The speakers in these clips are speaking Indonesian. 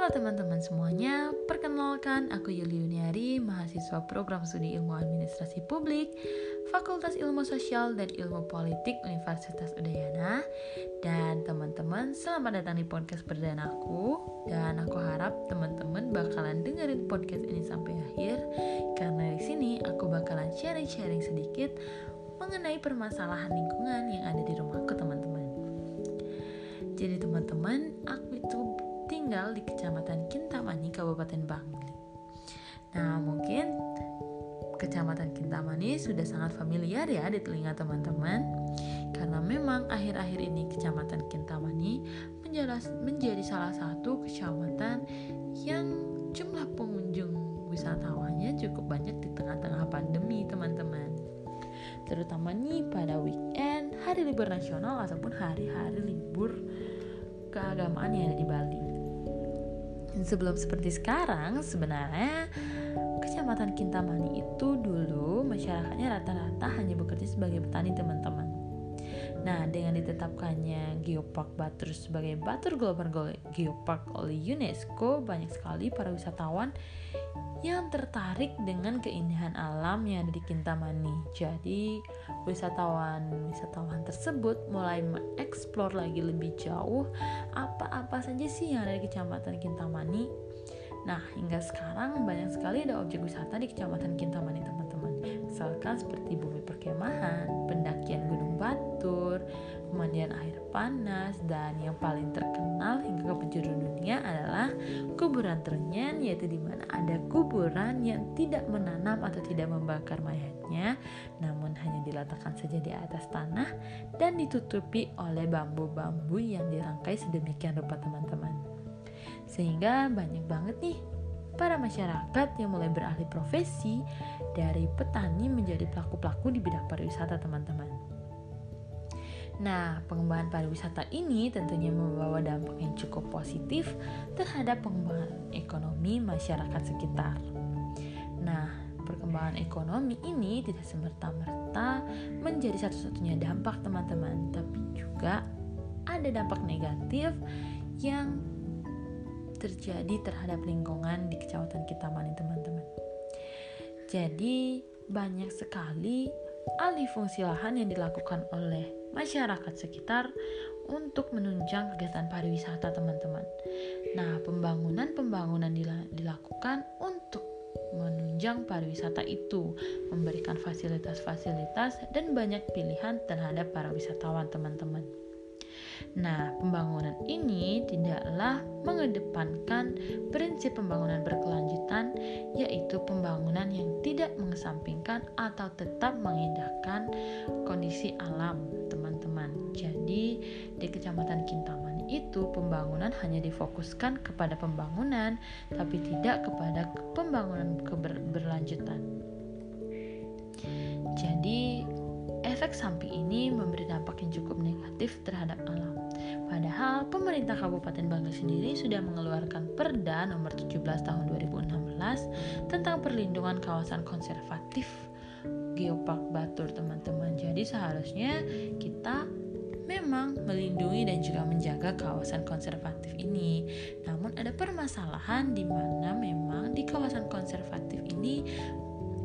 Halo teman-teman semuanya, perkenalkan aku Yuli Uniari, mahasiswa program studi ilmu administrasi publik, Fakultas Ilmu Sosial dan Ilmu Politik Universitas Udayana. Dan teman-teman, selamat datang di podcast perdana aku. Dan aku harap teman-teman bakalan dengerin podcast ini sampai akhir, karena di sini aku bakalan sharing-sharing sedikit mengenai permasalahan lingkungan yang ada di rumahku teman-teman. Jadi teman-teman, aku itu tinggal di Kecamatan Kintamani, Kabupaten Bangli. Nah, mungkin Kecamatan Kintamani sudah sangat familiar ya di telinga teman-teman karena memang akhir-akhir ini Kecamatan Kintamani menjadi salah satu kecamatan yang jumlah pengunjung wisatawannya cukup banyak di tengah-tengah pandemi teman-teman terutama nih pada weekend, hari libur nasional ataupun hari-hari libur keagamaan yang ada di Bali. Sebelum seperti sekarang, sebenarnya Kecamatan Kintamani itu dulu masyarakatnya rata-rata hanya bekerja sebagai petani teman-teman. Nah, dengan ditetapkannya Geopark Batur sebagai Batur Global Geopark oleh UNESCO, banyak sekali para wisatawan yang tertarik dengan keindahan alam yang ada di Kintamani. Jadi, wisatawan-wisatawan tersebut mulai mengeksplor lagi lebih jauh apa-apa saja sih yang ada di Kecamatan Kintamani. Nah, hingga sekarang banyak sekali ada objek wisata di Kecamatan Kintamani, teman-teman. Misalkan seperti bumi perkemahan, pendakian Gunung Batur, pemandian air panas, dan yang paling terkenal hingga ke penjuru dunia adalah kuburan Ternyen, yaitu di mana ada kuburan yang tidak menanam atau tidak membakar mayatnya, namun hanya diletakkan saja di atas tanah dan ditutupi oleh bambu-bambu yang dirangkai sedemikian rupa teman-teman. Sehingga banyak banget nih para masyarakat yang mulai beralih profesi dari petani menjadi pelaku-pelaku di bidang pariwisata teman-teman. Nah, pengembangan pariwisata ini tentunya membawa dampak yang cukup positif terhadap pengembangan ekonomi masyarakat sekitar. Nah, perkembangan ekonomi ini tidak semerta-merta menjadi satu-satunya dampak teman-teman, tapi juga ada dampak negatif yang terjadi terhadap lingkungan di kecamatan Kintamani teman-teman. Jadi banyak sekali alih fungsi lahan yang dilakukan oleh masyarakat sekitar untuk menunjang kegiatan pariwisata teman-teman. Nah, pembangunan-pembangunan dilakukan untuk menunjang pariwisata itu, memberikan fasilitas-fasilitas dan banyak pilihan terhadap para wisatawan teman-teman. Nah, pembangunan ini tidaklah mengedepankan prinsip pembangunan berkelanjutan, yaitu pembangunan yang tidak mengesampingkan atau tetap mengindahkan kondisi alam, teman-teman. Jadi, di Kecamatan Kintaman itu pembangunan hanya difokuskan kepada pembangunan, tapi tidak kepada pembangunan keberlanjutan. Jadi, efek samping ini memberi dampak yang cukup negatif terhadap alam. Padahal pemerintah Kabupaten Bangli sendiri sudah mengeluarkan Perda nomor 17 tahun 2016 tentang perlindungan kawasan konservatif Geopark Batur teman-teman. Jadi seharusnya kita memang melindungi dan juga menjaga kawasan konservatif ini. Namun ada permasalahan di mana memang di kawasan konservatif ini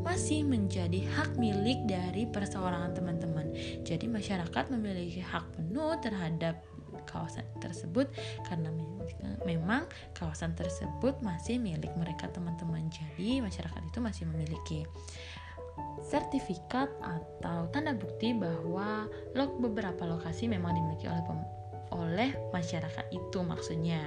masih menjadi hak milik dari perseorangan teman-teman. Jadi masyarakat memiliki hak penuh terhadap kawasan tersebut karena memang kawasan tersebut masih milik mereka teman-teman. Jadi masyarakat itu masih memiliki sertifikat atau tanda bukti bahwa log beberapa lokasi memang dimiliki oleh oleh masyarakat itu maksudnya.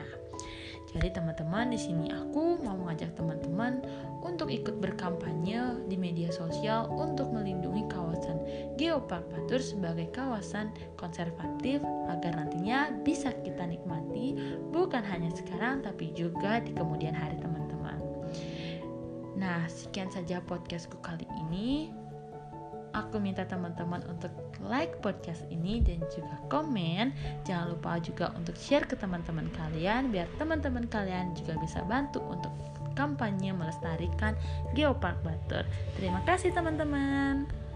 Jadi teman-teman di sini aku mau mengajak teman-teman untuk ikut berkampanye di media sosial untuk melindungi kawasan Geopark Batur sebagai kawasan konservatif agar nantinya bisa kita nikmati bukan hanya sekarang tapi juga di kemudian hari teman-teman. Nah, sekian saja podcastku kali ini. Aku minta teman-teman untuk like podcast ini dan juga komen. Jangan lupa juga untuk share ke teman-teman kalian biar teman-teman kalian juga bisa bantu untuk kampanye melestarikan Geopark Batur. Terima kasih teman-teman.